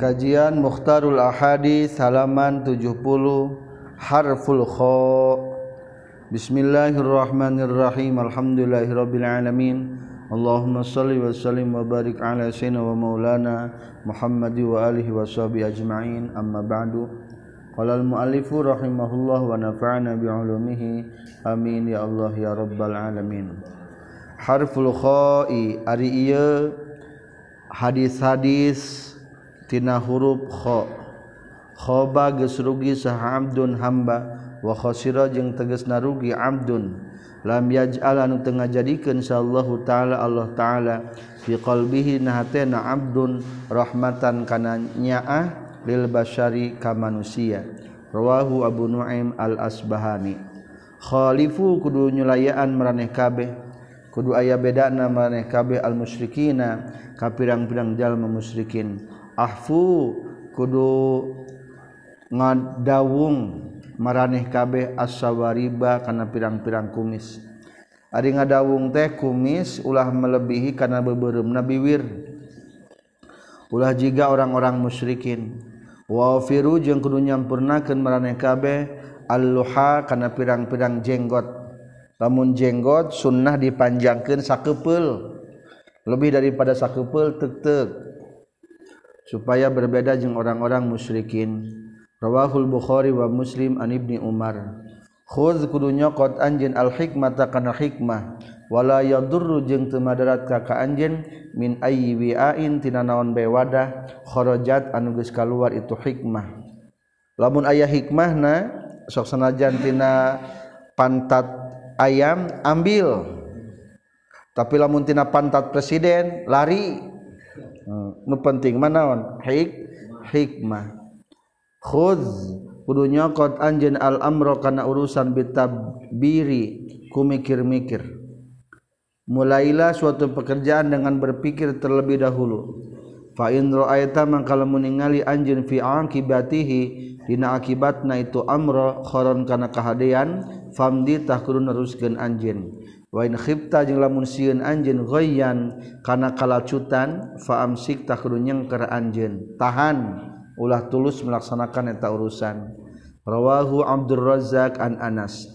Kajian Mukhtarul Ahadi halaman 70 Harful Kho Bismillahirrahmanirrahim. Alhamdulillahirabbil alamin. Allahumma salli wa sallim wa barik ala sayyidina wa maulana Muhammadi wa alihi wa sahbihi ajma'in. Amma ba'du. Qala al-muallifu rahimahullah wa nafa'ana bi ulumihi amin. Ya Allah ya rabbal alamin. Harful kha'i ari ieu hadis-hadis tina huruf kho. Khoba geus rugi saha abdun hamba wa khasira jeung tegasna rugi abdun lam yaj'al anu teu ngajadikeun sallallahu taala Allah taala fi qalbihi nahatena abdun rahmatan kana nyaah lil basyari ka manusia. Rawahu abu nuaim al asbahani khalifu kudu nyulayaan maraneh kabeh. Kudu aya bedana maneh kabeh al musyrikina ka pirang-pirang jalma musyrikin ahfu kudu ngadawung maraneh kabeh asawariba kana pirang-pirang kumis. Ari ngadawung teh kumis ulah melebihi kana beberem nabiwir ulah jiga orang-orang musyrikin. Wafiru jeung kudu nyampurnakeun maraneh kabeh alluha kana pirang-pirang jenggot. Lamun jenggot sunnah dipanjangkeun sakeupeul lebih daripada sakeupeul teuk-teuk supaya berbeda jeung orang-orang musyrikin. Rawahul Bukhari wa Muslim an Ibni Umar. Khudz kudu nyokot anjeun al hikmata kana hikmah. Wala yadurru jeung teu madarat ka ka anjeun min ayyi wi'ain tina naon bae wadah kharajat anu geus kaluar itu hikmah. Lamun aya hikmahna sok sanajan tina pantat ayam ambil. Tapi lamun tina pantat presiden lari. Eh, penting manaon hik hikmah. Khudz kudu nyokot anjeun al amro kana urusan bitabbiri ku mikir-mikir. Mulailah suatu pekerjaan dengan berpikir terlebih dahulu. Fa in ra'aita man kalau ningali anjeun fi akibatihi dina akibatna itu amro khoron kana kahadean famdi tah kudu neruskeun anjeun. wain khibta jeung lamun sieun anjeun ghayyan kana kalacutan faamsik takru nyengker anjeun. Tahan ulah tulus melaksanakan eta urusan. Rawahu Abdul Razzaq an Anas.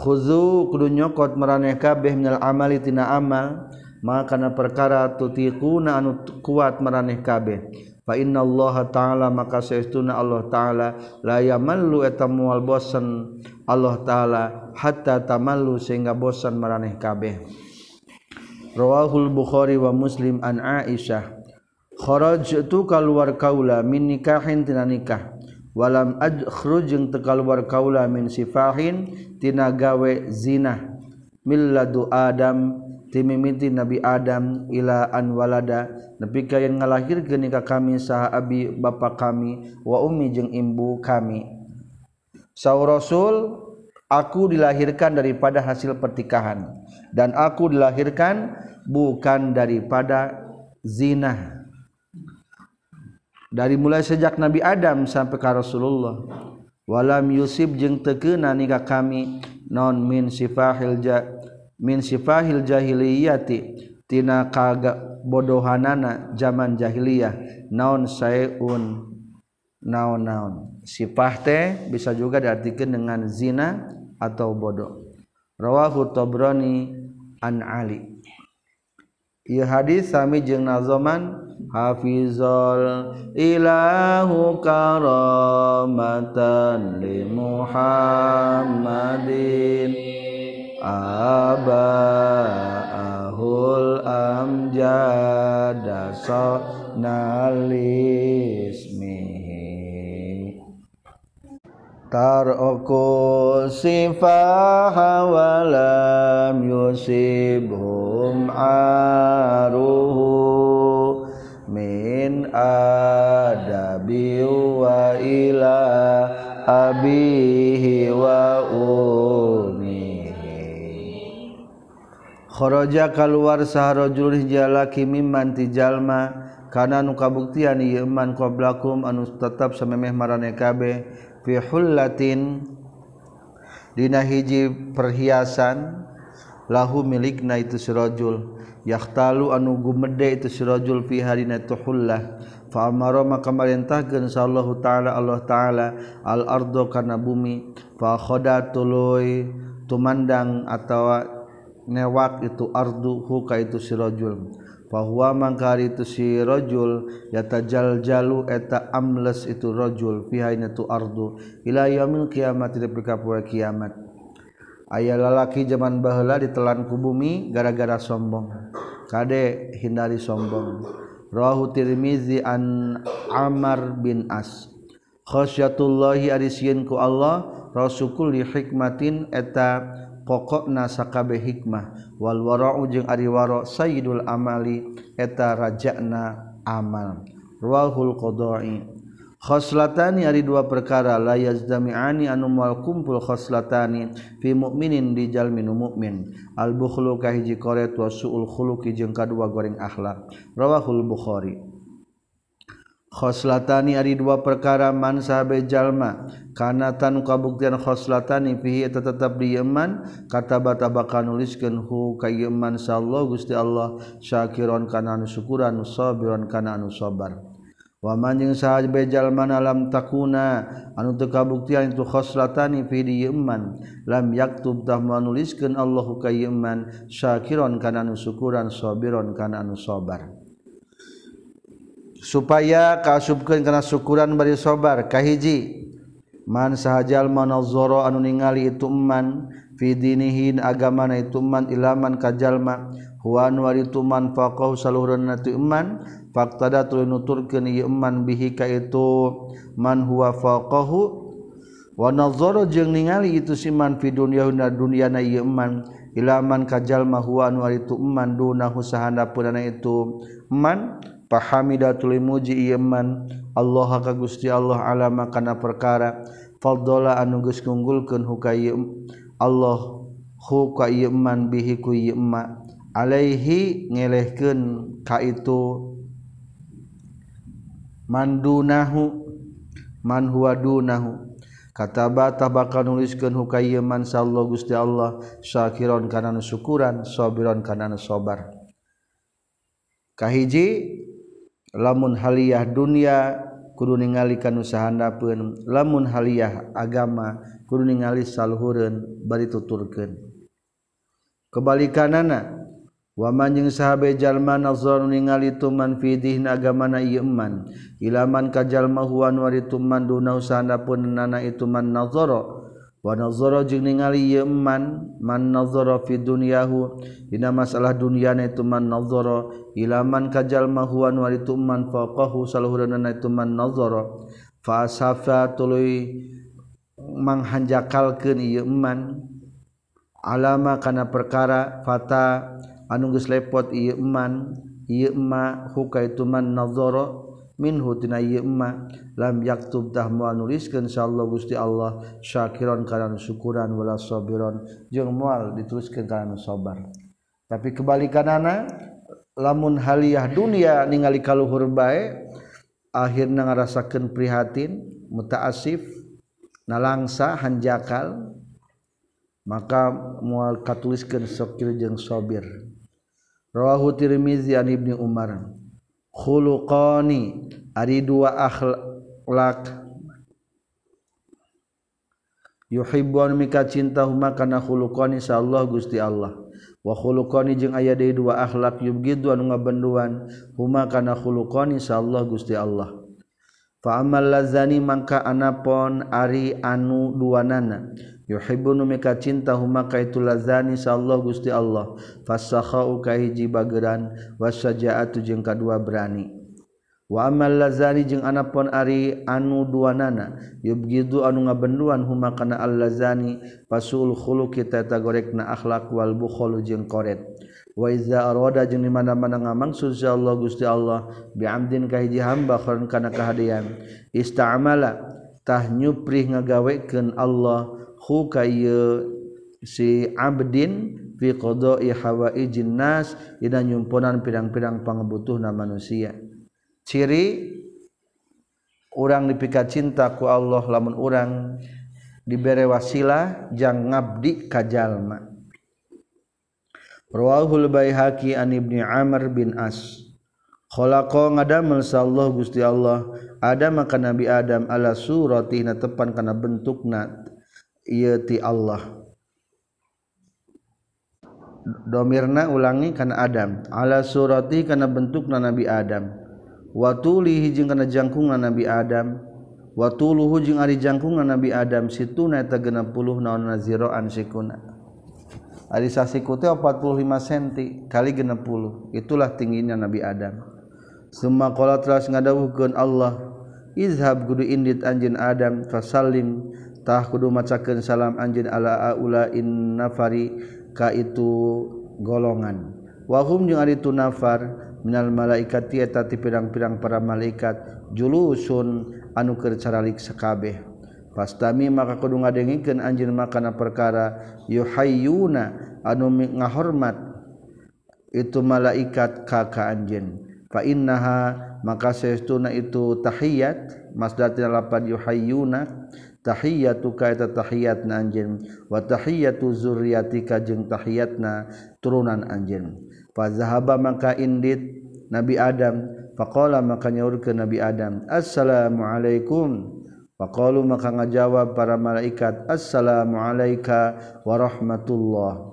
Khuzu kudu nyokot maraneh kabeh minal amali tina amal maka kana perkara tutiquna anu kuat maraneh kabeh. fa inna Allah ta'ala maka saestuna Allah ta'ala la yamallu eta mual bosan. Allah ta'ala hatta tamallu sehingga bosan maraneh kabeh. Rawahul bukhari wa muslim an aisyah. Kharajtu kaluar kaula min nikahin tina nikah. Walam akhruj jeung teu kaluar kaula min sifahin tina gawe zina milladu adam timimiti Nabi Adam ila an walada. Nepi ka yang ngalahirkeun ka kami saha abi bapa kami wa ummi jeung imbu kami. Saur rasul aku dilahirkan daripada hasil pertikahan. Dan aku dilahirkan bukan daripada zina. Dari mulai sejak Nabi Adam sampai ke Rasulullah. Walam yusib jeung tekeuna nikah kami non min sifahil ja min sifahil jahiliyati tina kabodohanana zaman jahiliyah. Naon saeun naon-naon sifah teh bisa juga diartikan dengan zina atau bodoh. Rawahu tabrani an ali. Ieu hadis sami jeung nazoman hafizul ilahu karamatan li muhammadin abaahul amjada nalismihi taroku sifaha walam yusibhum aruhu min adabi wa ila abihi wa kharaja Khoroja keluar saharojuljalaki mimanti jalma Kana nu kabuktian Iman qablakum anu tetap samemeh marane kabeh. Fi hullatin dina hiji perhiasan lahu milikna itu sirajul Yakhtalu anu gumede itu sirajul fi harina tuhullah fa amara maka marintahkeun sallallahu taala Allah taala al ardo kana bumi. Fa khodatului tumandang atawa newak itu ardu huka itu sirojul bahwa mangkari itu sirojul yata jaljalu eta amles itu rojul pihainya tu ardu. Ila yaumil kiamat tidak berkapura kiamat. Ayah lalaki zaman bahula ditelan ku bumi gara-gara sombong. Kade hindari sombong. Rawahu tirmizi an amar bin as. Khasyatullahi arisieun ku Allah rasukul li hikmatin eta pokok nasakabe hikmah. Walwaro ujung ariwaro Sayyidul amali eta rajakna amal. Ruahul qdoi khoslatani ari dua perkara la yazdami'ani anu moal kumpul khoslatani fi mukminin di jalmin mukmin al bukhlu kahiji koret wa suul khuluqi jeung kadua goreng akhlak. Rawahul bukhari. khoslatani ari dua perkara man sahabe jalma. Kana tan kabuktian khoslatani fihi eta tetep di Yaman kata bata bakal nuliskeun hu ka Yaman sallallahu Gusti Allah syakiron kana anu syukuran sabiron kana anu sabar wa man jeung sahabe jalma lam takuna anu teu kabuktian itu khoslatani fi di Yaman lam yaktub tah manuliskeun Allah ka Yaman syakiron kana anu syukuran sabiron kana anu sabar supaya kasubkan karena syukuran bari sobar kahiji. Man sahajal manazoro anu ningali itu man fi dinihin agama na itu man ilaman kajalma. Huwan wari itu man faqahu saluhurun na itu man faqtada tuluy nuturkeun ieu man bihi ka itu. Man huwa faqahu wa nazara jeung ningali itu si man fi dunyahuna dunyana ieu man. Ilaman kajalma huwan wari itu man dunahu sahandapun itu. Man pahamidatulmuji Iman Allah ka Gusti Allah alama kana perkara. Faddola anuges ngunggulkeun huka Allah huka iman bihi ku yema alaihi ngelehkeun ka itu. Mandunahu man huwa dunahu. Kataba tabaka nuliskeun hukayman sallallahu gusti Allah. Syakiron kana nusyukuran sabiron kana nusabar kahiji lamun haliah dunia kudu ningali kana usahandapeun lamun haliah agama kudu ningali saluhureun bari tuturkeun. Kebalikanana waman jeung sahabe jalma nazar ningali tuman fidih agamana ieu iman ilaman ka jalma huwa wari tuman duna usahandapeun nana itu man nazara. Wanazoro jeung ningali yeman man nazara fi dunyahu. Dina masalah dunyana itu man nazoro ilaman kajal mahuan walitu man faqahu saluhurana itu man nazara. Fa safa tuluy manghanjakalkeun ieu man. Alama kana perkara fata anu geus lepot ieu man. Ieu ma hukaitu man nazara. minhutina yma lam yaktub dah mual nuliskeun insyaallah Gusti Allah Syakiron kana syukuran wala sabiron. Jeung mual dituliskeun kana sabar. Tapi kebalikanana lamun haliah dunia ningali kaluhur bae akhirna ngarasakeun prihatin mutaasif nalangsa hanjakal maka mual katuliskeun sokir jeung sabir rawahu tirmizi an ibni umar. khuluqani ari dua akhlak. Yuhibbu mika cinta huma kana khuluqani sa Allah Gusti Allah. Wa khuluqani jeung aya deui dua akhlak yubgidu anu ngabenduan huma kana khuluqani sa Allah Gusti Allah. Fa amal lazani mangka anapon ari anu duanana. yuhibbun mika cinta huma kaitu lazani Allah Gusti Allah. Fasakhau ka hiji bageran wasajaatu jeung kadua berani. Wa amal lazani jeung anapon ari anu duanana. Yubgidu anu ngabenduan huma kana allazani pasul khuluqi tata gorekna akhlak wal bukhul jeung koret. Wa iza arada jeung di mana-mana ngamaksud Allah Gusti Allah bi amdin ka hiji hamba kana kahadian. Ista'mala tah nyuprih ngagawekeun Allah hu ka si abdin fi qada'i hawaijin nas dina nyumpunan pirang-pirang pangabutuhna manusia. Ciri orang dipikat cintaku Allah lamun orang dibere wasilah jang ngabdi kajalma Rawahul Baihaqi an Ibnu Amr bin As. Ngadammelya guststi Allah ada maka nabi Adam ala surroti na tepan karena bentuk ti Allah. Domirna ulangi karena Adam. Ala surati karena bentuk na Nabi Adam. Watulihi jeung kana jangkung na Nabi Adam. Watuluhu jeung ari jangkung na Nabi Adam. Situna eta genep puluh naon naziroan sikuna. Ari sasiku teh 45 cm kali genep puluh itulah tingginya Nabi Adam. Semua qala telah ngadawuhkeun Allah izhab kudu indit anjeun Adam fasallim tah kudu macakeun salam anjeun ala aula in nafari ka itu golongan. Wahum jeung ari tu nafar minal malaikat tieta ti pirang-pirang para malaikat julusun anu keur caralik sakabeh. Pastami maka kudu ngadengikeun anjeun makana perkara yuhayyuna anu ngahormat itu malaikat ka ka anjeun. Fa innaha maka sesuna itu tahiyat masdar tina yuhayyuna tahiyatu ka eta tahiyatna anjeun wa tahiyatu zurriyatika jeung tahiyatna turunan anjeun fa zahaba maka indit nabi adam. Faqala maka nyaurkeun nabi adam assalamualaikum faqalu maka ngajawab para malaikat assalamualaika warahmatullah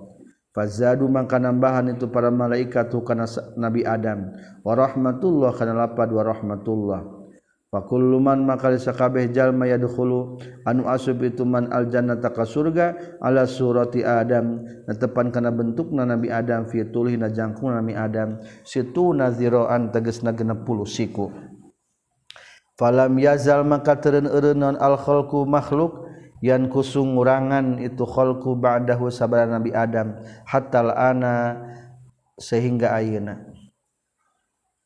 fazadu maka nambahan itu para malaikat tu kana nabi adam warahmatullah kana lapad warahmatullah Pakul maka sakabeh jalma yadkhulu anu asub itu man aljannata ka surga ala surati Adam. Netepan kana bentukna Nabi Adam fi tulihna jangkungna Nabi Adam situ naziroan tegasna 60 siku. Falam yazal maka teureun eureun al khalqu makhluk yan kusung ngurangan itu khalqu ba'dahu sabara Nabi Adam hatta ana sehingga ayeuna.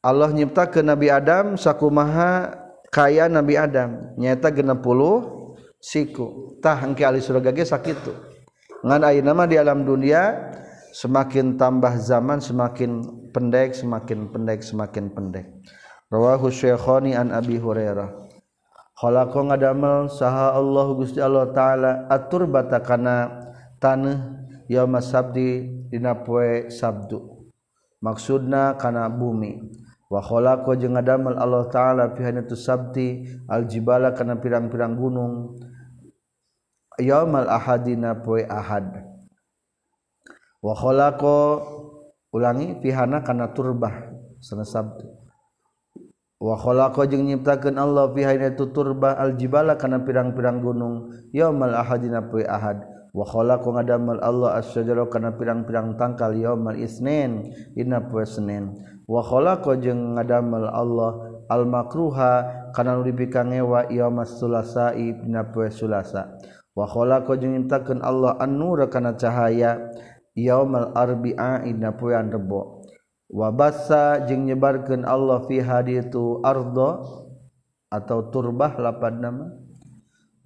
Allah nyiptakeun Nabi Adam sakumaha kaya Nabi Adam. Nyata genep puluh siku. Tah hengki ahli surga ge sakitu ngan ayeuna mah di alam dunia semakin tambah zaman semakin pendek semakin pendek semakin pendek. Rawahu syekhani an abi hurairah. Khalaqa ngadamel saha Allah Gusti Allah taala atur batakana tanah yauma sabdi dina poe sabdu maksudna kana bumi. wakholako jeung ngadamel Allah taala pihana tu sabti aljibala kana pirang-pirang gunung. Yaumal ahadina poe ahad. Wakholako ulangi pihana kana turbah sana sabti wakholako jeung nyiptakeun Allah pihana tu turbah aljibala kana pirang-pirang gunung. Yaumal ahadina poe ahad. wa ku ngadamel Allah asyajaro kana pirang-pirang tangkal yaumal isnin dina poe Senin. Wakhola ku jeung ngadamel Allah al makruha kana nu dipikangewa ngewa yaumas sulasai dina poe Selasa wa khalaqa jeung nyiptakeun Allah an-nura kana cahaya yaumal arbi'a dina poe Rebo. Wa bassa jeung nyebarkeun Allah fi haditu ardo atau turbah lapad nama.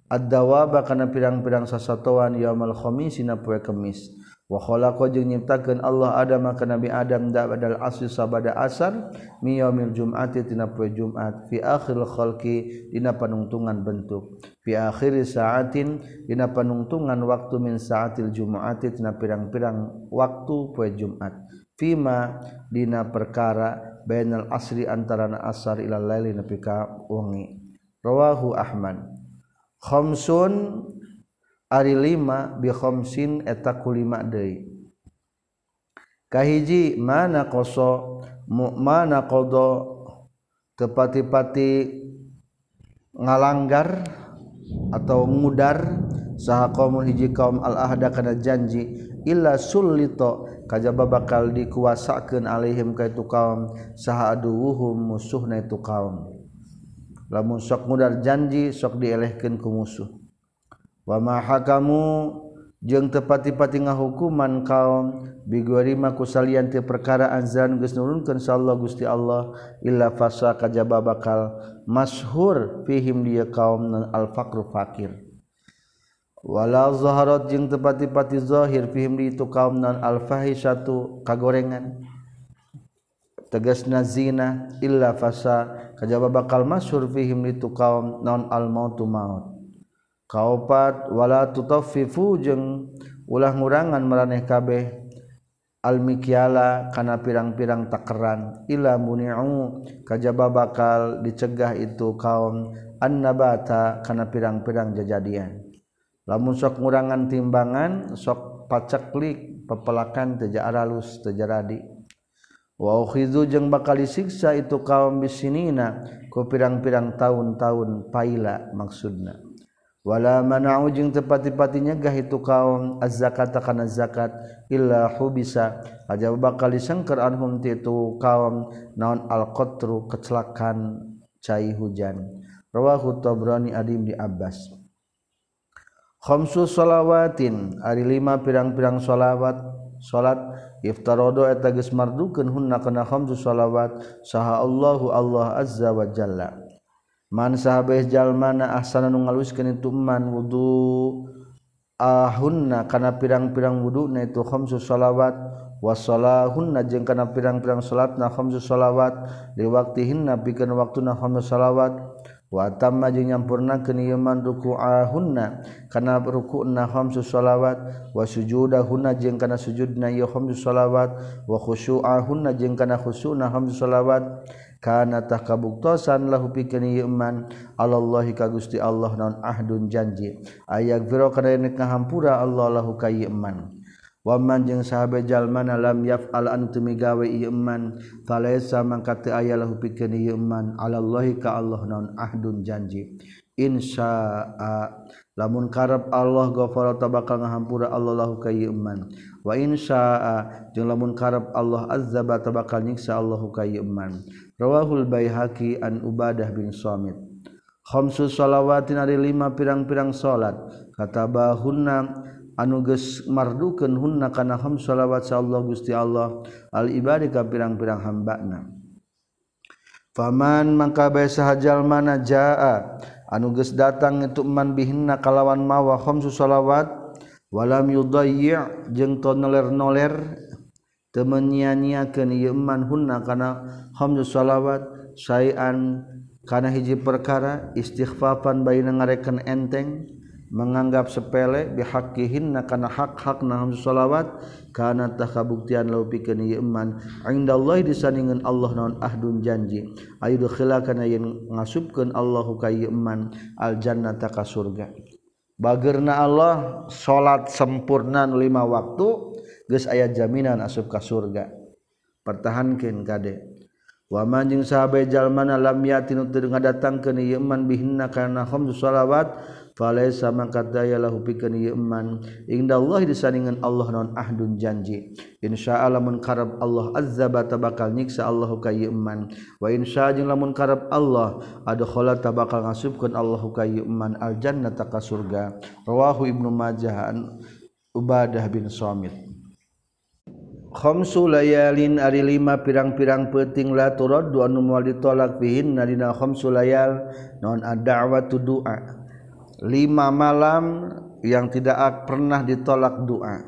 ad-dawaba kana pirang-pirang sasatoan yaumal khamis sina poe kemis. Wa khalaqa jeung nyiptakeun Allah Adam ka Nabi Adam da badal asri sabada asar mi yaumil jum'ati tina poe Jumat. Fi akhir khalqi dina panungtungan bentuk. Fi akhir saatin dina panungtungan waktu min saatil jum'ati tina pirang-pirang waktu poe Jumat. Fima dina perkara bainal asri antara asar ila laili nepi ka wengi. Rawahu Ahmad. Khomsun ari lima bikhomsin eta kulima deui. Kahiji mana koso mana kodo tepati-pati ngalanggar atau ngudar saha qaumul hiji kaum al ahda kana janji illa sullito kajaba bakal dikuasakeun alaihim ka itu kaum saha aduwuhum musuhna itu kaum lamun sok mudar janji sok dielehkan ku musuh. Wamaha kamu jeng tepati-pati ngahukuman kaum bigorima kusalian ti perkara anzan geus nurunkeun sallallahu Gusti Allah illa fasa kajaba bakal mashur fihim dia kaum nan al-fakru fakir. Wala zaharat jeung tepati-pati zahir fihim di itu kaum nan al fahisatu kagorengan. tegas zina illa fasa. Kajaba bakal masyhur fihim litu kaum non al mautu maut. Kaopat wala tutaffifu jeung ulah ngurangan maraneh kabeh. Al kana pirang-pirang takeran illa muni'u. Kajaba bakal dicegah itu kaum annabata kana pirang-pirang jajadian. Lamun sok ngurangan timbangan sok paceklik pepelakan teja aralus teja radi Wahizu jeung bakal siksa itu kaum bisinina ku pirang-pirang tahun-tahun paila maksudna. Wala mana'u jeung tepati-pati nyegah itu kaum az-zakata kana zakat illa hubisa aja bakal disengker anhum itu kaum naon al-qatru kecelakaan cai hujan. Rawahu Tabrani Adim di Abbas. Khamsu salawatin ari lima pirang-pirang salawat salat iftarodo eta geus mardukeun hunna kana khamsu shalawat saha Allahu Allah azza wa jalla. Man sahabeh jalmana ahsana nu ngaluskeun itu man wudu ahunna kana pirang-pirang wuduna itu khamsu salawat wasalahunna jeung kana pirang-pirang salatna khamsu salawat li waktihinna pikeun waktuna khamsu salawat watamma jeung nyampurna keniman ruku'ahunna kana ruku'na khamsu salawat wa sujudahunna jeung kana sujudna ieu khamsu shalawat wa khusyu'ahunna jeung kana khusyu'na khamsu salawat kana tah kabuktosan lahu pikeun ieu iman Allahi ka Gusti Allah naon ahdun janji. Ayak biro kana nek ngahampura Allah lahu ka ieu waman jeung sahabatjallmana lam yaf alanmi gawe iman falesa mangkat ayalah piken iman Allahallahhi ka Allah naon ahdun janji. Insya lamun karab Allah gofara bakal ngahampura Allahu kayman wa insya jeung lamun karab Allah azzaba bakal nyiksa Allahu kayman rawahul baihaqi an ubadah bin Shamit khamsus shalawatin ada lima pirang-pirang salat. Kata bahunna anuges marduken hunna kana ham salawat Allah Gusti Allah. Al ibadi ka pirang-pirang hambana. Faman mangka bae sahajal mana jaa anuges datang itu man bihinna kalawan mawa ham salawat walam yudayyi' jeung tonoler-noler teu menyia-nyiakeun ieu man hunna kana ham salawat sayan kana hiji perkara istighfafan bayi ngarekan enteng menganggap sepele bihakihin karena hak-hak na sholawat karena tak kabuktian lau pikeun ieu iman. Indallahi disandingan Allah naon ahdun janji. Ayu dukhila kana yen ngasupkeun Allahu ka ieu iman. Al jannata ka surga. Bagerna Allah salat sempurna lima waktu geus aya jaminan asup ka surga. Pertahankeun kade Waman jeung sahabe jalmana lam yatin teu ngadatangkeun ieu iman bihinna kana khamsu sholawat falaisa mangkat daya lahu pikeun ieu iman indallah disandingan Allah non ahdun janji. Insya Allah munkarab Allah azza bata bakal nyiksa Allah ka ieu wa insya jeung lamun karab Allah adkhala ta bakal ngasubkan Allah ka ieu iman al jannata ka surga. Rawahu ibnu majah an ubadah bin samit. Khamsu layalin ari lima pirang-pirang peting la turad dua numal ditolak fihin. Nadina khamsu layal non ad-da'watu du'a. Lima malam yang tidak pernah ditolak doa.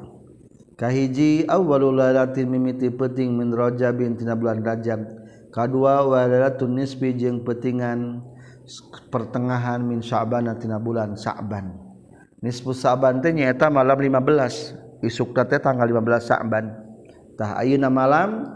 Kahiji awwalul lailatin mimiti peting min Rajabin tina bulan Rajab. Kadua walalatun nisbi jeung petingan pertengahan min Sya'ban tina bulan Sya'ban. Nisfu Sya'ban teh nyaeta malam 15. Isuk teh tanggal 15 Sya'ban. Auna malam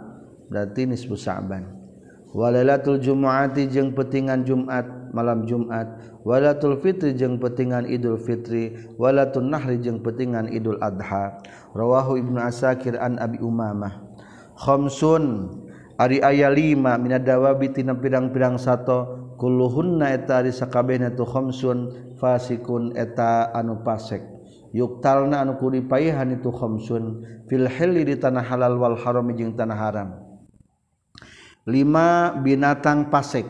berarti nisbu sa'banwalatul Jumaati jeung petingan Jumat malam Jumat. Walatul Fitri jeung petingan Idul Fitri walatul Nahri jeung petingan Idul Adha. Rawahu Ibnu Asakir an Abi Umamah. Khamsun ari aya 5 minadawabi tina pirang-pirang sato kulluhunna eta ari sakabehna tu khamsun fasikun eta anu pasek. Yuktalna anu kuripaihan itu khamsun fil hilli di tanah halal wal haram jeung tanah haram. Lima binatang pasek.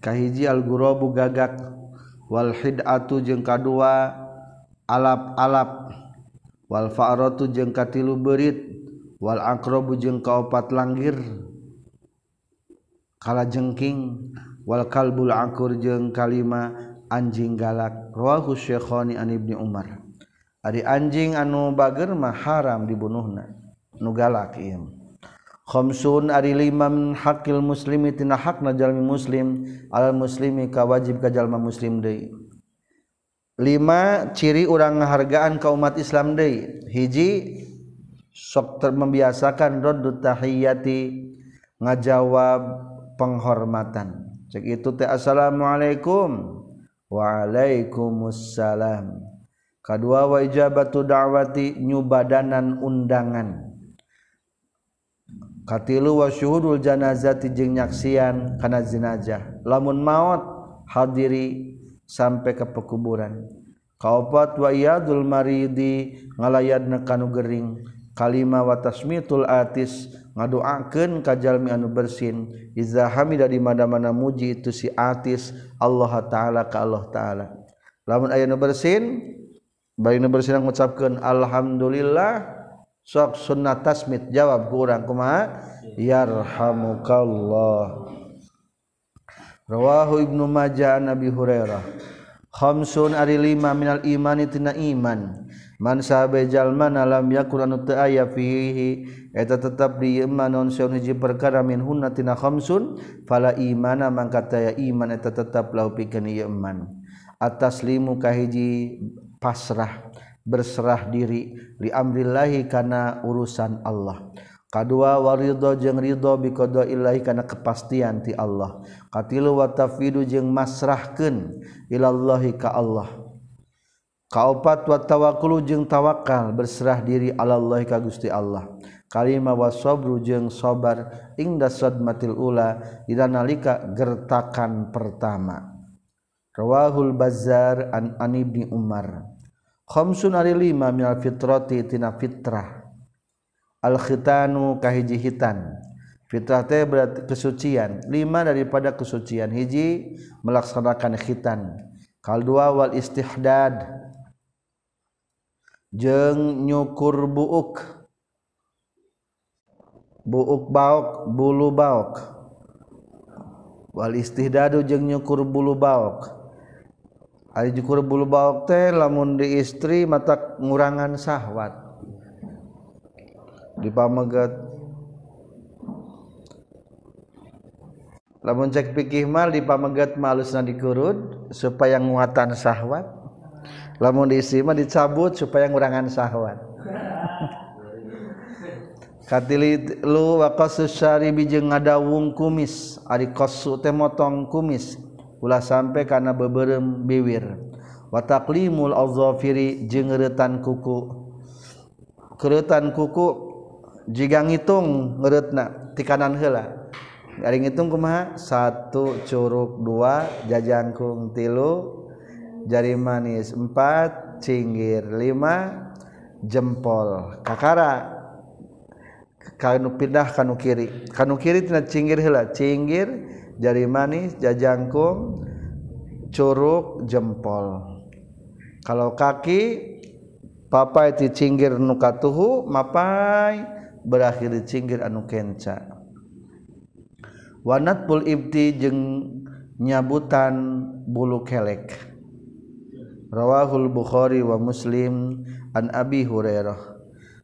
kahiji algurobu gagak. Walhidatu jeung kadua alap-alap. Walfarotu jeung katilu berit Wal aqrabu jeung kaopat langgir. Kala jengking. Wal kalbul akur jeung kalima anjing galak. Rawahu syekhani an Ibni Umar. Ari anjing anu bager mah haram dibunuhna. Nu galak ieu. khomsun ari lima min hakil muslimi tina hakna jalmi muslim alal muslimi kawajib ka jalma muslim deui. Lima ciri urang ngahargaan ka umat Islam deui. Hiji sok ter membiasakan raddu tahiyati ngajawab penghormatan. Cek itu teh assalamualaikum waalaikumsalam. Kadua wa ijabatu da'wati nyubadanan undangan katilu wa syuhudul janazati jeung nyaksian kana jenazah. Lamun maot hadiri sampai ke pekuburan. Kaopat wa iyadul maridi ngalayadna kanu gering. Kalima wa tasmitul atis ngadoakeun ka jalmi anu bersin. Iza hamida di mana-mana muji itu si atis Allah taala ka Allah taala. Lamun aya nu bersin bari nu bersin ngucapkeun alhamdulillah. sok sunnah tasmit jawab kurang kuma yarhamukallah. Rawahu ibnu majah nabi hurairah. Khamsun ari lima minal imani tina iman. Man sahabe jalma lam yakun anu teu aya fihi eta tetep di iman non saun hiji perkara min hunna tina khamsun fala imana mangka taya iman eta tetep lahu pikeun ieu iman. Ataslimu kahiji pasrah. Berserah diri. Li amrillahi kana urusan Allah. Kadua waridho jeung ridho bi qadaillahi kana kepastian ti Allah. Katilu wa tafidu jeung ilallahi ka Allah. Kaopat wa tawakkulu jeung tawakal berserah diri Allah ka Gusti Allah. Kalima wasobru jeung sabar ingda sadmatil ula dina gertakan pertama. Rawahul bazzar an, an ibni umar khamsun ari lima minal fitrati tina fitrah. Al khitanu kahiji hitan. Fitrah teh berarti kesucian. Lima daripada kesucian. Hiji melaksanakan khitan. Kal dua wal istihdad. Jeng nyukur buuk. Buuk baok bulu baok. Wal istihdadu jeng nyukur bulu baok jukur bulba teh lamun di istri mata ngurangan syahwat di pamegat lamun cek pikih mal di pamegat malusna dikurut supaya nguatan syahwat lamun di istri mah dicabut supaya ngurangan syahwat katili lu wa syari syaribi jeung ngadawung kumis. Ari qasu teh motong kumis. ulah sampai karena beberem biwir wataklimul alzofiri jengeretan kuku. Keretan kuku jika ngitung ngeretna di kanan hela ari ngitung kumaha? Satu curug dua jajangkung tilu jari manis empat cinggir lima jempol kakara. Kanu pindah kanu kiri. Kanu kiri tina cinggir hela cinggir jari manis jajangkung curug jempol. Kalau kaki papai ti cinggir nu katuhu mapai berakhir di cinggir anu kenca. Wanat pul ibti jeung nyabutan bulu kelek. Rawahul bukhari wa muslim an abi hurairah.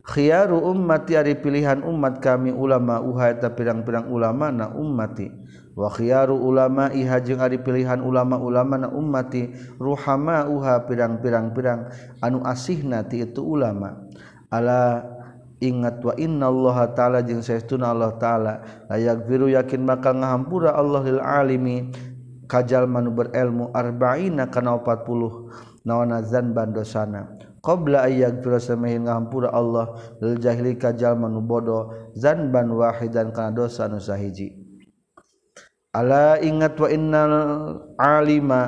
Khiyaru ummati ari pilihan umat kami ulama uha eta pirang-pirang ulama na ummati. wakhiyaru ulama iha jeung ari pilihan ulama-ulama na ummati ruhama uha pirang-pirang-pirang. Anu asihna ti itu ulama. Ala ingat wa inna Allah ta'ala jeung saestuna Allah ta'ala layak biru yakin bakal ngahampura Allah lil alimi. Kajal manu berilmu arba'ina kana 40 naona zanban dosana. Qabla ayyak biru samahin ngahampura Allah lil jahili kajal manu bodoh zanban wahidan kana dosa nu sahiji. Allah ingat wa innal alima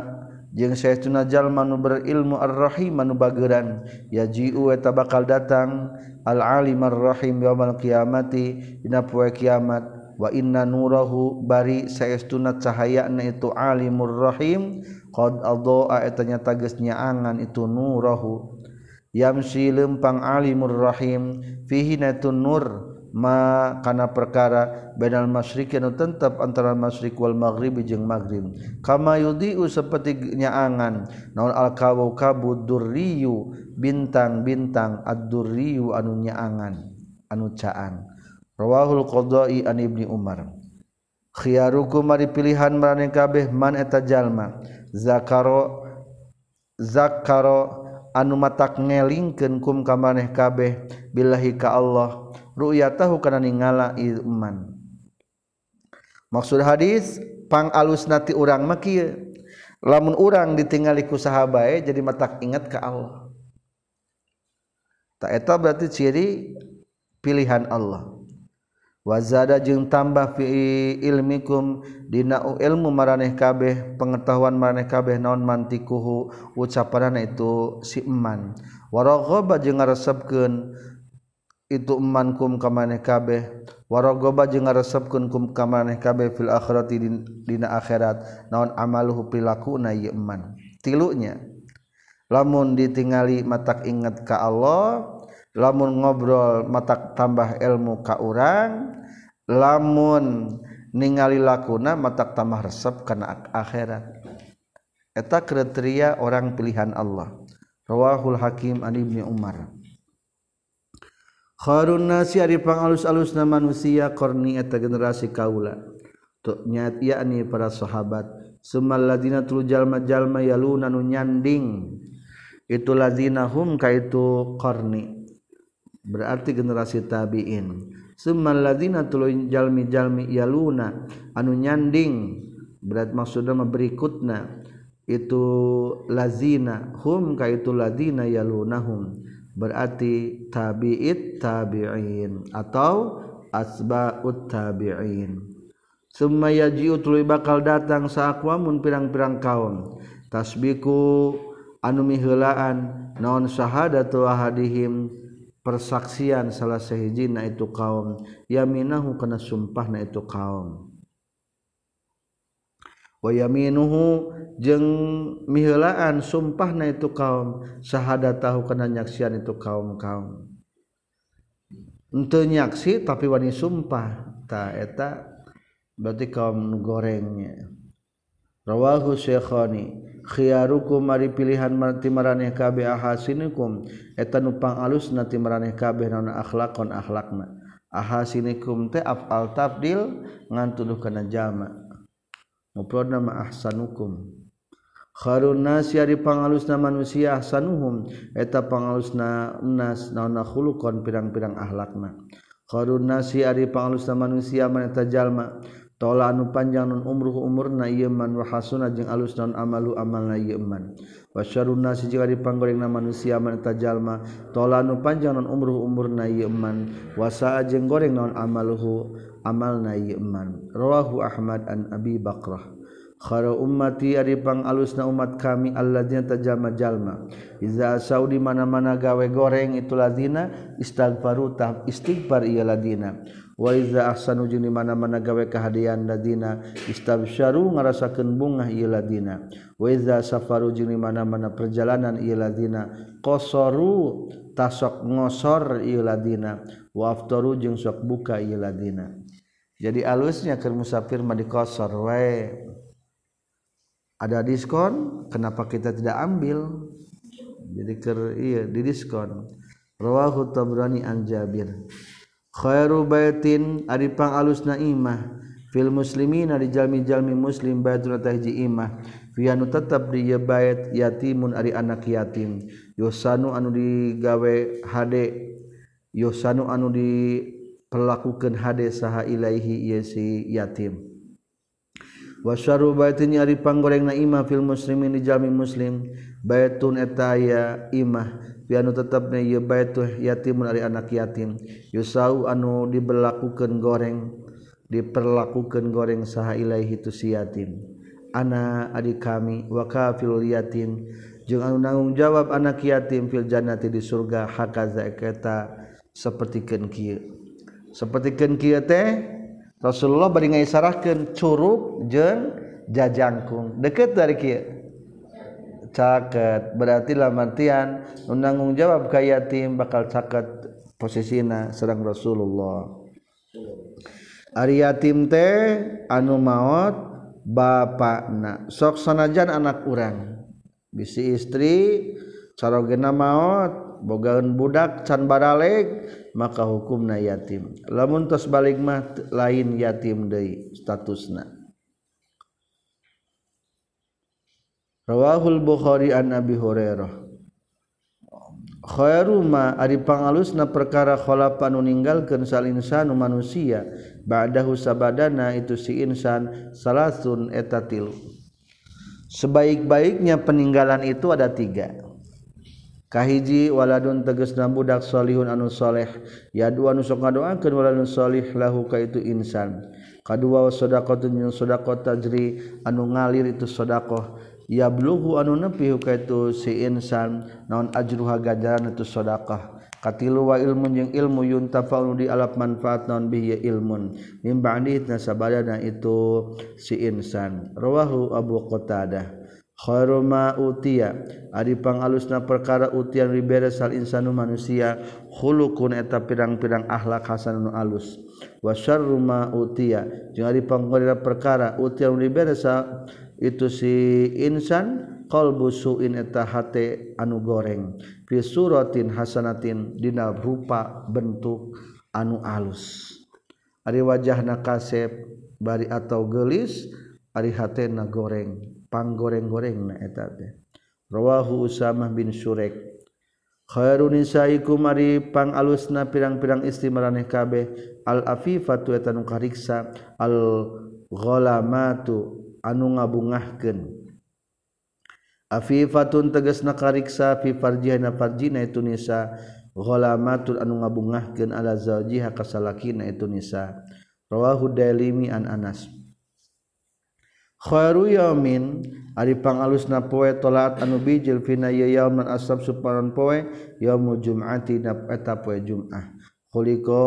jeung saestuna jalma nu berilmu ar-rahim anu bageuran yaji'u eta bakal datang al-alim ar-rahim yaumil qiyamati dina poe kiamat. Wa inna nurahu bari saestuna cahayana itu alimur rahim qad adhaa eta nyata geus nyaangan itu nurahu. Yamsi lempang alimur rahim fihi natun nur. makana perkara bedal masrikin tetap antara masrik wal maghribi jeung maghrib. Kama yudiu saperti nyaangan naon al kawu durriyu bintang-bintang ad-durriyu anu nyaangan anu caan. Rawahul qadai an ibni umar. Khiyarukum mari pilihan maraneh kabeh man eta jalma. Zakaro zakaro anu matak ngelingkeun kum ka maneh kabeh. Billahi ka Allah. ru'yatahu kana ningala iman maksud hadis pang alusnati urang mah kieu. Lamun urang ditingali ku sahabae jadi matak ingat ka Allah. Tak eta berarti ciri pilihan Allah. Wazada jeung tambah fi ilmikum dina ilmu maraneh kabeh pengetahuan maraneh kabeh naon mantikuhu ucapanana itu si eman. Waraghaba jeung ngaresepkeun itu eman kum ka maneh kabeh. Warogoba jeung ngaresepkeun kum ka maneh kabeh fil akhirati dina akhirat. Naon amaluhu pilakuna ieu eman tilunya. Lamun ditingali matak inget ka Allah lamun ngobrol matak tambah ilmu ka urang lamun ningali lakuna matak tambah resep kana akhirat. Eta kriteria orang pilihan Allah. Rawahul hakim an ibni umar. Kharun nasi ari pangalus-alusna manusia korni eta generasi kaula. Tuk nyat yakni para sahabat. Sumal ladina tul jalma-jalma yaluna nu nyanding. Itu ladina hum kaitu korni. Berarti generasi tabi'in. Sumal ladina tul jalmi-jalmi yaluna anu nyanding. Berat maksudna berikutna itu lazina hum kaitu ladina yalunahum berarti tabi'it tabi'in atau asba'ut tabi'in. Summa yaji'u tuluy bakal datang saaqwamun pirang-pirang kaum. Tasbiku anu miheulaan naon syahadatu ahadihim persaksian salah sahijina itu kaum. Yaminahu kana sumpahna itu kaum. wayaminuhu jeung mihelaan sumpah na itu kaum sahada tahu kena nyaksian itu kaum kaum ente nyaksi tapi wani sumpah ta eta berarti kaum gorengnya rawahu syekhani khiyarukum mari pilihan mati maraneh kabeh ahasinikum. Eta nupang alus nati maraneh kabeh naon akhlakon akhlakna. Ahasinikum teh afal tabdil ngan tuduh kana jama' mufrad nama ahsanukum. Kharun nasi ari pangalusna manusia ahsanuhum. Eta pangalusna nas naon khuluqan pirang-pirang ahlakna. Kharun nasi ari pangalusna manusia maneta jalma. tola anu panjang non umruh umur na yeman wahauna jeung alus non amalu amal na yeman wasyauna si jika dipanggoreng na manusia man tajalma tola anu panjang non umruh umur na yeman wasa jeung goreng non amaluhu amal na yeman rawahu Ahmad an Abi Bakrah. Kharo ummati ari pang alusna umat kami alladzina tajama jalma. Iza asau di mana-mana gawe goreng itu ladina istighfaru tah istighfar ieu ladina. Wa iza ahsanu jeung di mana-mana gawe kahadian ladina istabsyaru ngarasakeun bungah ieu ladina. Wa iza safaru jeung di mana-mana perjalanan ieu ladina qasaru tasok ngosor ieu ladina. Wa aftaru jeung sok buka ieu ladina. Jadi alusnya keur musafir mah dikosor wae. ada diskon kenapa kita tidak ambil? Jadi ker iya di diskon. Rawahu tabrani an jabir. Khairu baitin ari pangalusna imah. Fil muslimina di jalmi-jalmi muslim baitun tahji imah. Fianu tetap di bait yatimun ari anak yatim. Yosanu anu digawe hade. Yosanu anu diperlakukeun hade saha ilaihi yesi yatim. wasyaru baitin ari panggoreng na imah fil muslimin di jami muslim. Baitun etaya imah. Pianu tetapnya ieu baituh yatimun ari anak yatim. Yusau anu dibelakukeun goreng diperlakukeun goreng saha ilaihi tu si yatim. Ana adik kami wa kafil yatim. Jeung anu nanggung jawab anak yatim fil jannati di surga hakaza eta sapertikeun kieu. Sapertikeun kieu teh Rasulullah bari ngaisarahkeun curup jeung jajangkung. Deket dari kieu? Caket. Berarti lamatian nanggung jawab ka yatim bakal caket posisina serang Rasulullah. Ari yatim teh anu maot bapakna. Sok sanajan anak urang. Bisi istri carogena maot bogaun budak can baraleg maka hukumna yatim lamun tos balik mah lain yatim deui statusna Rawahul Bukhari an Abi Hurairah. Khairuma ari pangalus na perkara khalapan ninggalkeun sal insanu manusia ba'dahu sabadana itu si insan salasun eta tilu. Sebaik-baiknya peninggalan itu ada tiga. kahiji waladun teges na budak solihun anusholeh ya dua nusok ngadoakeun waladun solih lahu ka itu insan. Kadua wasodaqatun jeung sodaqah tajri anu ngalir itu sodaqah ya bluhu anu nepi ka itu si insan naon ajruha ganjaran itu sodaqah katilu wa ilmun jeung ilmu yuntafa'u di alap manfaat naon bihi ilmun. Mim ba'di nasabadana itu si insan. Rawahu abu qatadah. Kharma utia. Ari pangalusna perkara utian riberes sal insanu manusia. Khulukun eta pirang-pirang akhlak hasan alus. Wasar ma utia. Jeung ari panggolira perkara utian riberes itu si insan qalbu suin eta hate anu goreng. Fi suratin hasanatin dina rupa bentuk anu alus. Ari wajahna kasep bari atau gelis na gorengpanggoreng-goreng rawahu Usamah bin Surek khairun nisaikum alus na pirang-pirang istri maraneh kabeh. Al-afifatuetan kariksa. Algholamatu anu ngabungahken Afifatun teges na kariksa fifarjiha na farjina itu nisa. Gholamatul anu ngabungahkeun ala zawjiha kasalakina itu nisa. Rawahu dalimi an Anas. khairu yaumin ari pangalusna poe tolat anu bijil fina yauman asab suparan poe yaumul jum'ati na eta poe jum'ah. Khuliqa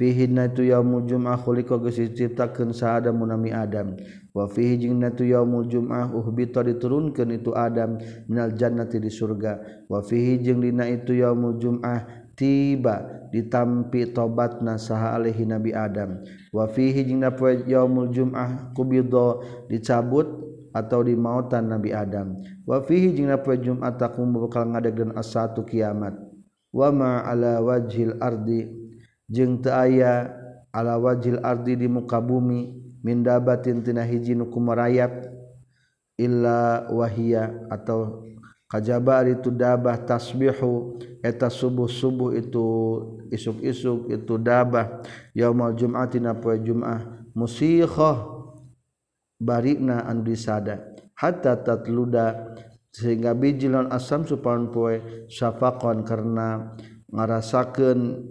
fihi natu yaumul jum'ah khuliqa geus diciptakeun saadam munami adam. Wa fihi jinna tu yaumul jum'ah uhbita diturunkeun itu adam minal jannati di surga. Wa fihi jeung dina itu yaumul jum'ah tiba ditampi tobat nasaha alaihi Nabi Adam. Wafihi jing poe yaumul jum'ah kubidho dicabut atau di mautan Nabi Adam. Wafihi jing poe jum'at takum bakal ngadegdeun as-satu kiamat. Wama ala wajhil ardi jeung teu aya ala wajhil ardi di muka bumi min dabatin tina hiji nu kumarayap illa wahia atau kajaba itu dabah tasbihu eta subuh-subuh itu isuk-isuk itu dabah. Yaumal jum'ati na poe jum'ah. Musikhah barina anu disada hatta tatluda. Sehingga bijilon asam supaun poe syafaqon karena ngarasakeun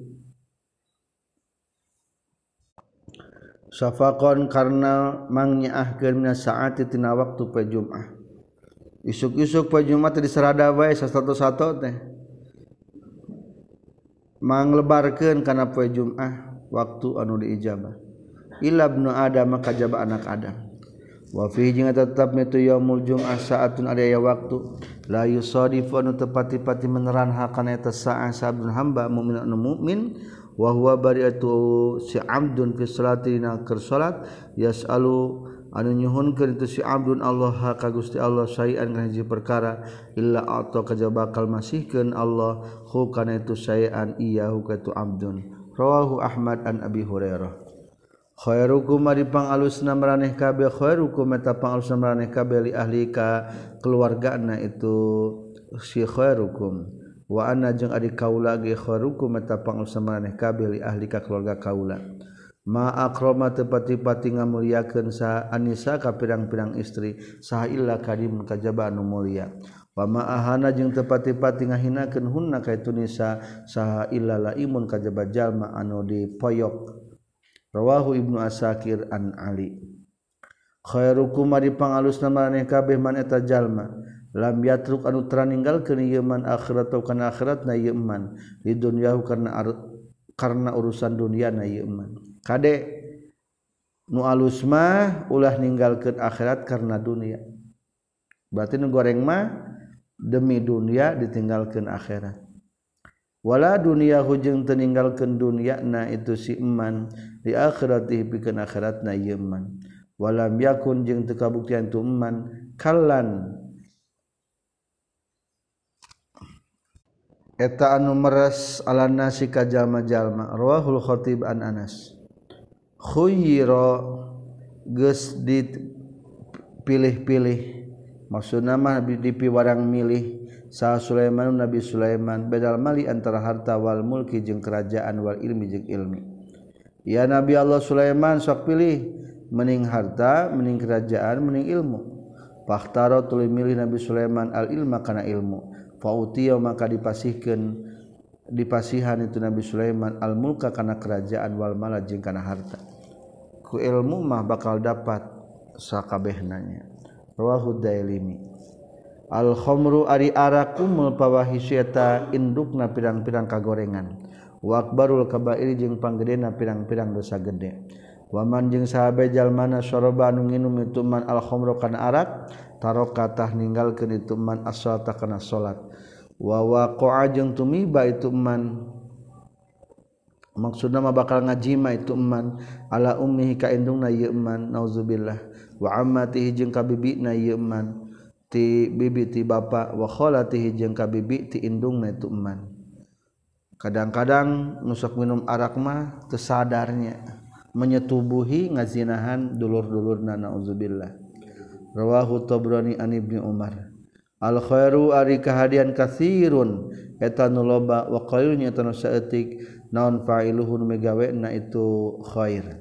syafaqon karena mangnyahkeun mina saat tina waktu poe jum'ah. Isuk-isuk poe jum'ah teh diserada wae sasatu-satu teh. manglebarkan karena poe Jumah waktu anu diijabah. Ilabnu Adam maka jaba anak Adam. Wafi jeung tetap mitu yaumul jum'ah sa'atun ada ya waktu. La yusadifu anu tepati-pati meneran hakana eta sa'ah sabun hamba mukmin anu mukmin wa huwa bari'atu si abdun fi salatina ker salat yas'alu anu nyuhunkeun itu si Abdun Allah ka Gusti Allah sayan ngaji perkara Illa atau kejaba bakal Allah Allah hukana itu sayan iya huka itu Abdun. Rawahu Ahmad an Abi Hurairah. Khairukum ari pangalusna maraneh kabeh khairukum eta pangalusna maraneh kabeh li ahli ka keluargana itu si khairukum. Wa ana jeung ari kaula ge khairukum eta pangalusna maraneh kabeh li ahli ka keluarga kaula. ma'akroma tepati-pati ngamulyakeun sa Anisa ka pirang-pirang istri sahilla karim kajaba anu mulia. Wa ma'ahana jeung tepati-pati ngahinakeun hunna ka itu nisa sahilla laimun kajaba jalma anu dipoyok rawahu ibnu asakir an ali. Khairukum ari pangalusna maneh kabeh man eta jalma. Lam yatruk anu teraninggal kana ieu man akhirat kana akhirat na ieu man. Di dunyahu kana karena urusan dunia naman Kadek nu alusma ulah ninggalkan akhirat karena dunia. Berarti nu goreng mah demi dunia ditinggalkan akhirat. Wala dunia hujung teninggalkan dunia na itu si iman di akhirat dihipikan akhirat na yeman walam yakun jeng tekabuktian tu iman kalan eta anu meres ala nasi ka jalma-jalma. Rawahul khatib an Anas. Khuyira geus dipilih-pilih. Maksudna mah dipi warang milih. Sa Sulaiman Nabi Sulaiman. Bedal mali antara harta wal mulki jeung kerajaan wal ilmi jeung ilmi. Ya Nabi Allah Sulaiman sok pilih. Mening harta mening kerajaan mening ilmu. Pakhtaro tuluy milih Nabi Sulaiman al ilma kana ilmu. fautiya maka dipasihkan dipasihan itu Nabi Sulaiman al mulka karena kerajaan wal mala jeung kana harta. Ku ilmu mah bakal dapat sakabehnanya. Rawahu dailimi. Al khamru ari arak kumul pawahisyata indukna pirang-pirang kagorengan. Wa akbarul kabair jeung panggedena pirang-pirang dosa gede. Waman jeung sahabe jalmana syaraba anu nginum itu man al khamru kana arak taroka tah ninggalkeun itu man as-salata kana salat wa waqa'a jeung tumiba itu man. Maksudna mah bakal ngajima itu man. Ala ummihi ka indungna ieu man nauzubillah. Wa ammatihi jeung ka bibina ieu man. Ti bibi ti bapa wa khalatihi jeung ka bibi ti indungna itu man. Kadang-kadang nusuk minum arak mah tersadarnya menyetubuhi ngazinahan dulur-dulurna nauzubillah rawahu tabrani an Ibni Umar. Al khairu ari kahadian katsirun eta nu loba wa qailun eta nu saeutik naon fa'iluhun megawena itu khair.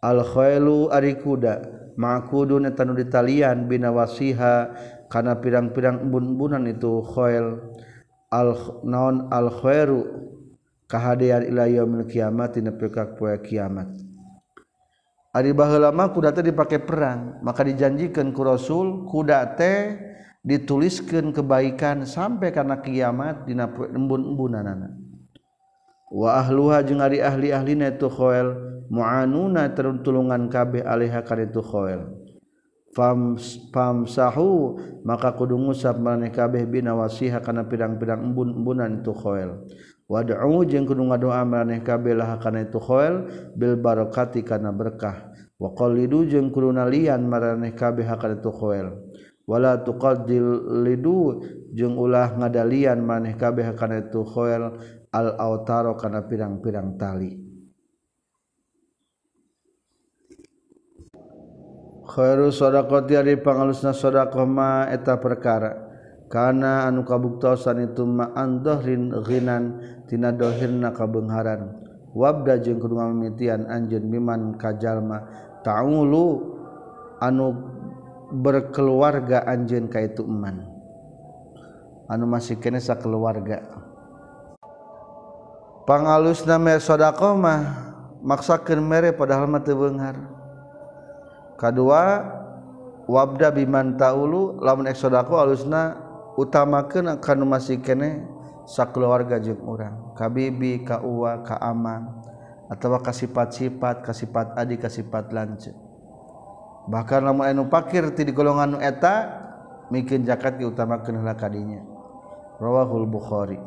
Al khailu ari kuda ma'kudun eta nu ditalian bina wasiha kana pirang-pirang embun-embunan itu khail. Al naon al khairu kahadian ila yaumil kiamat dina poe kiamat. Ari baheulama kuda teh dipake perang, maka dijanjikan ku Rasul kuda teh dituliskan kebaikan sampai karena kiamat dina embun-embunanana. Wa ahluha jeung ari ahli-ahlina itu khoel mu'anuna tertulungan kabeh alaiha kana itu khoel. Fam famsahu maka kudu ngusap maneh kabeh bina wasiha kana pirang-pirang embun-embunan itu khoel. Wad'u jeung kudu ngadoa maneh kabeh lah kana itu khoel bil barakati kana berkah. Wa qallidu jeung kudu nalian maneh kabeh kana itu khoel. Wala tuqaddil lidu jeung ulah ngadalian maneh kabeh kana itu khoel. Al-autaro kana pirang-pirang tali. Khairu sadaqati ari pangalusna sadaqah ma eta perkara Kana anu kabuktosan itu ma'andohrin ghinan tina dohirna kabengharan. Wabda jeung kudu ngamitian anjeun biman kajalma ta'ulu anu berkeluarga anjeun ka itu eman. Anu masih kene sakeluarga. Pangalusna nama sedekah mah maksakeun mere padahal mah teu beunghar. Kadua wabda biman ta'ulu lamun ek alusna utamakan akan masih kene sakeluarga jeung urang. Kabibi ka uwa ka ama atau kasifat-sifat kasipat adik kasipat lance. Bahkan lamun anu pakir ti di golongan eta mikin zakat diutamakeun heula kadinya rawahul bukhari.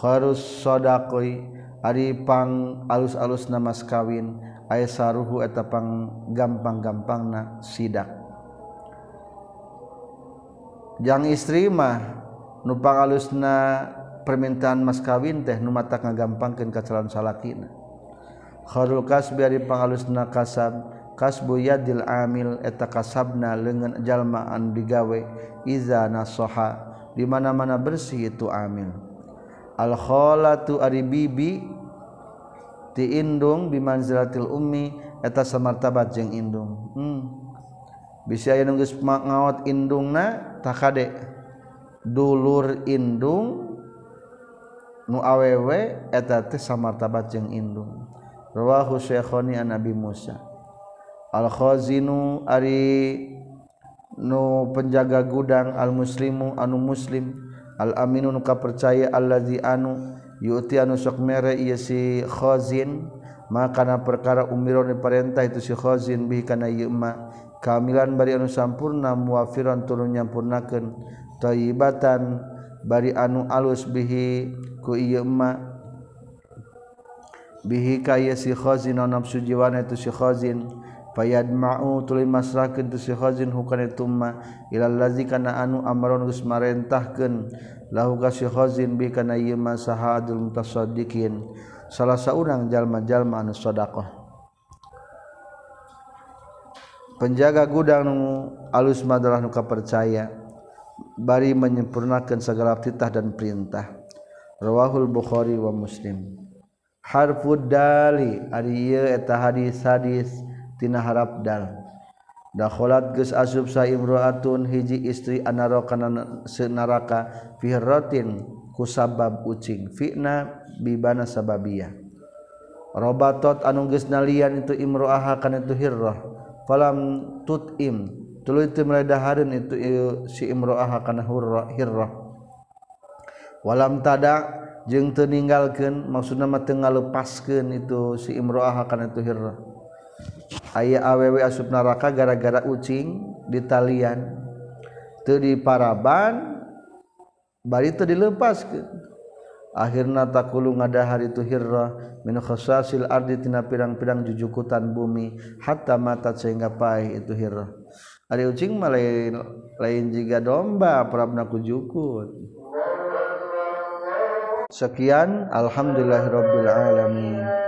Kharus sadaqoi ari pang alus-alus namas kawin aya saruhu eta pang gampang-gampangna sidak. yang istri mah numpang alusna permintaan mas kawin teh nu mata ngagampangkeun ka calon salakina kharul kasbi ari pangalusna kasab kasbu yadil amil eta kasabna leungeun jalma anu digawe iza nasoha di mana-mana bersih itu amil. Al khalatu ari bibi ti indung bimanzilatil ummi eta samartabat jeung indung. Hmm. bisa nunggus ngawat indungna takade dulur indung nu awewe eta teh samartabat jeung indung. Rawahu syekhoni an nabi Musa. Al khazinu ari nu penjaga gudang al muslimu anu muslim. Al aminu nu kapercaya allazi anu yuti anu sok mere ieu si khazin. Maka kana perkara umiron diperintah itu si khazin bi kana ieu kamilan bari anu sampurna muwafiran turun nyampurnakeun. Thayyibatan bari anu alus bihi ku ieu emma. Bihi kaya si khazin nafsu jiwana itu si khazin. Fayad ma'u tuluy masrahkeun tu si khazin hukana tumma ila allazi kana anu amron geus marentahkeun. Lahu ka si khazin bi kana ieu masahadul mutasaddiqin. Salah saurang jalma-jalma anu sedekah penjaga gudang alus madralah nuka percaya bari menyempurnakan segala titah dan perintah. Rawahul bukhari wa muslim. Harfud dali ari ieu eta hadis hadis tina harap dal. Dakhalat geus asub sa imraatun hiji istri anaro kana senaraka fi ratin kusabab ucing fitna bibana sababiyah. Robatot anu geus nalian itu imroaha kana itu hirrah. falam tutim. Tuluy teu meledahareun itu si imroah kana hurra hirrah. Walam tada jeung teu ninggalkeun maksudna mah teu ngalepaskeun itu si imroah kana itu hirrah. Aya awewe asup neraka gara-gara ucing di talian. Teu diparaban bari teu dilepaskeun. akhirnya takulu ngadahar itu hirrah min khasasil ardi tina pirang-pirang jujukutan bumi hatta mata sehingga paeh itu hirrah ari ucing mah lain lain jiga domba prabna kujukut sekian alhamdulillahirabbil alamin.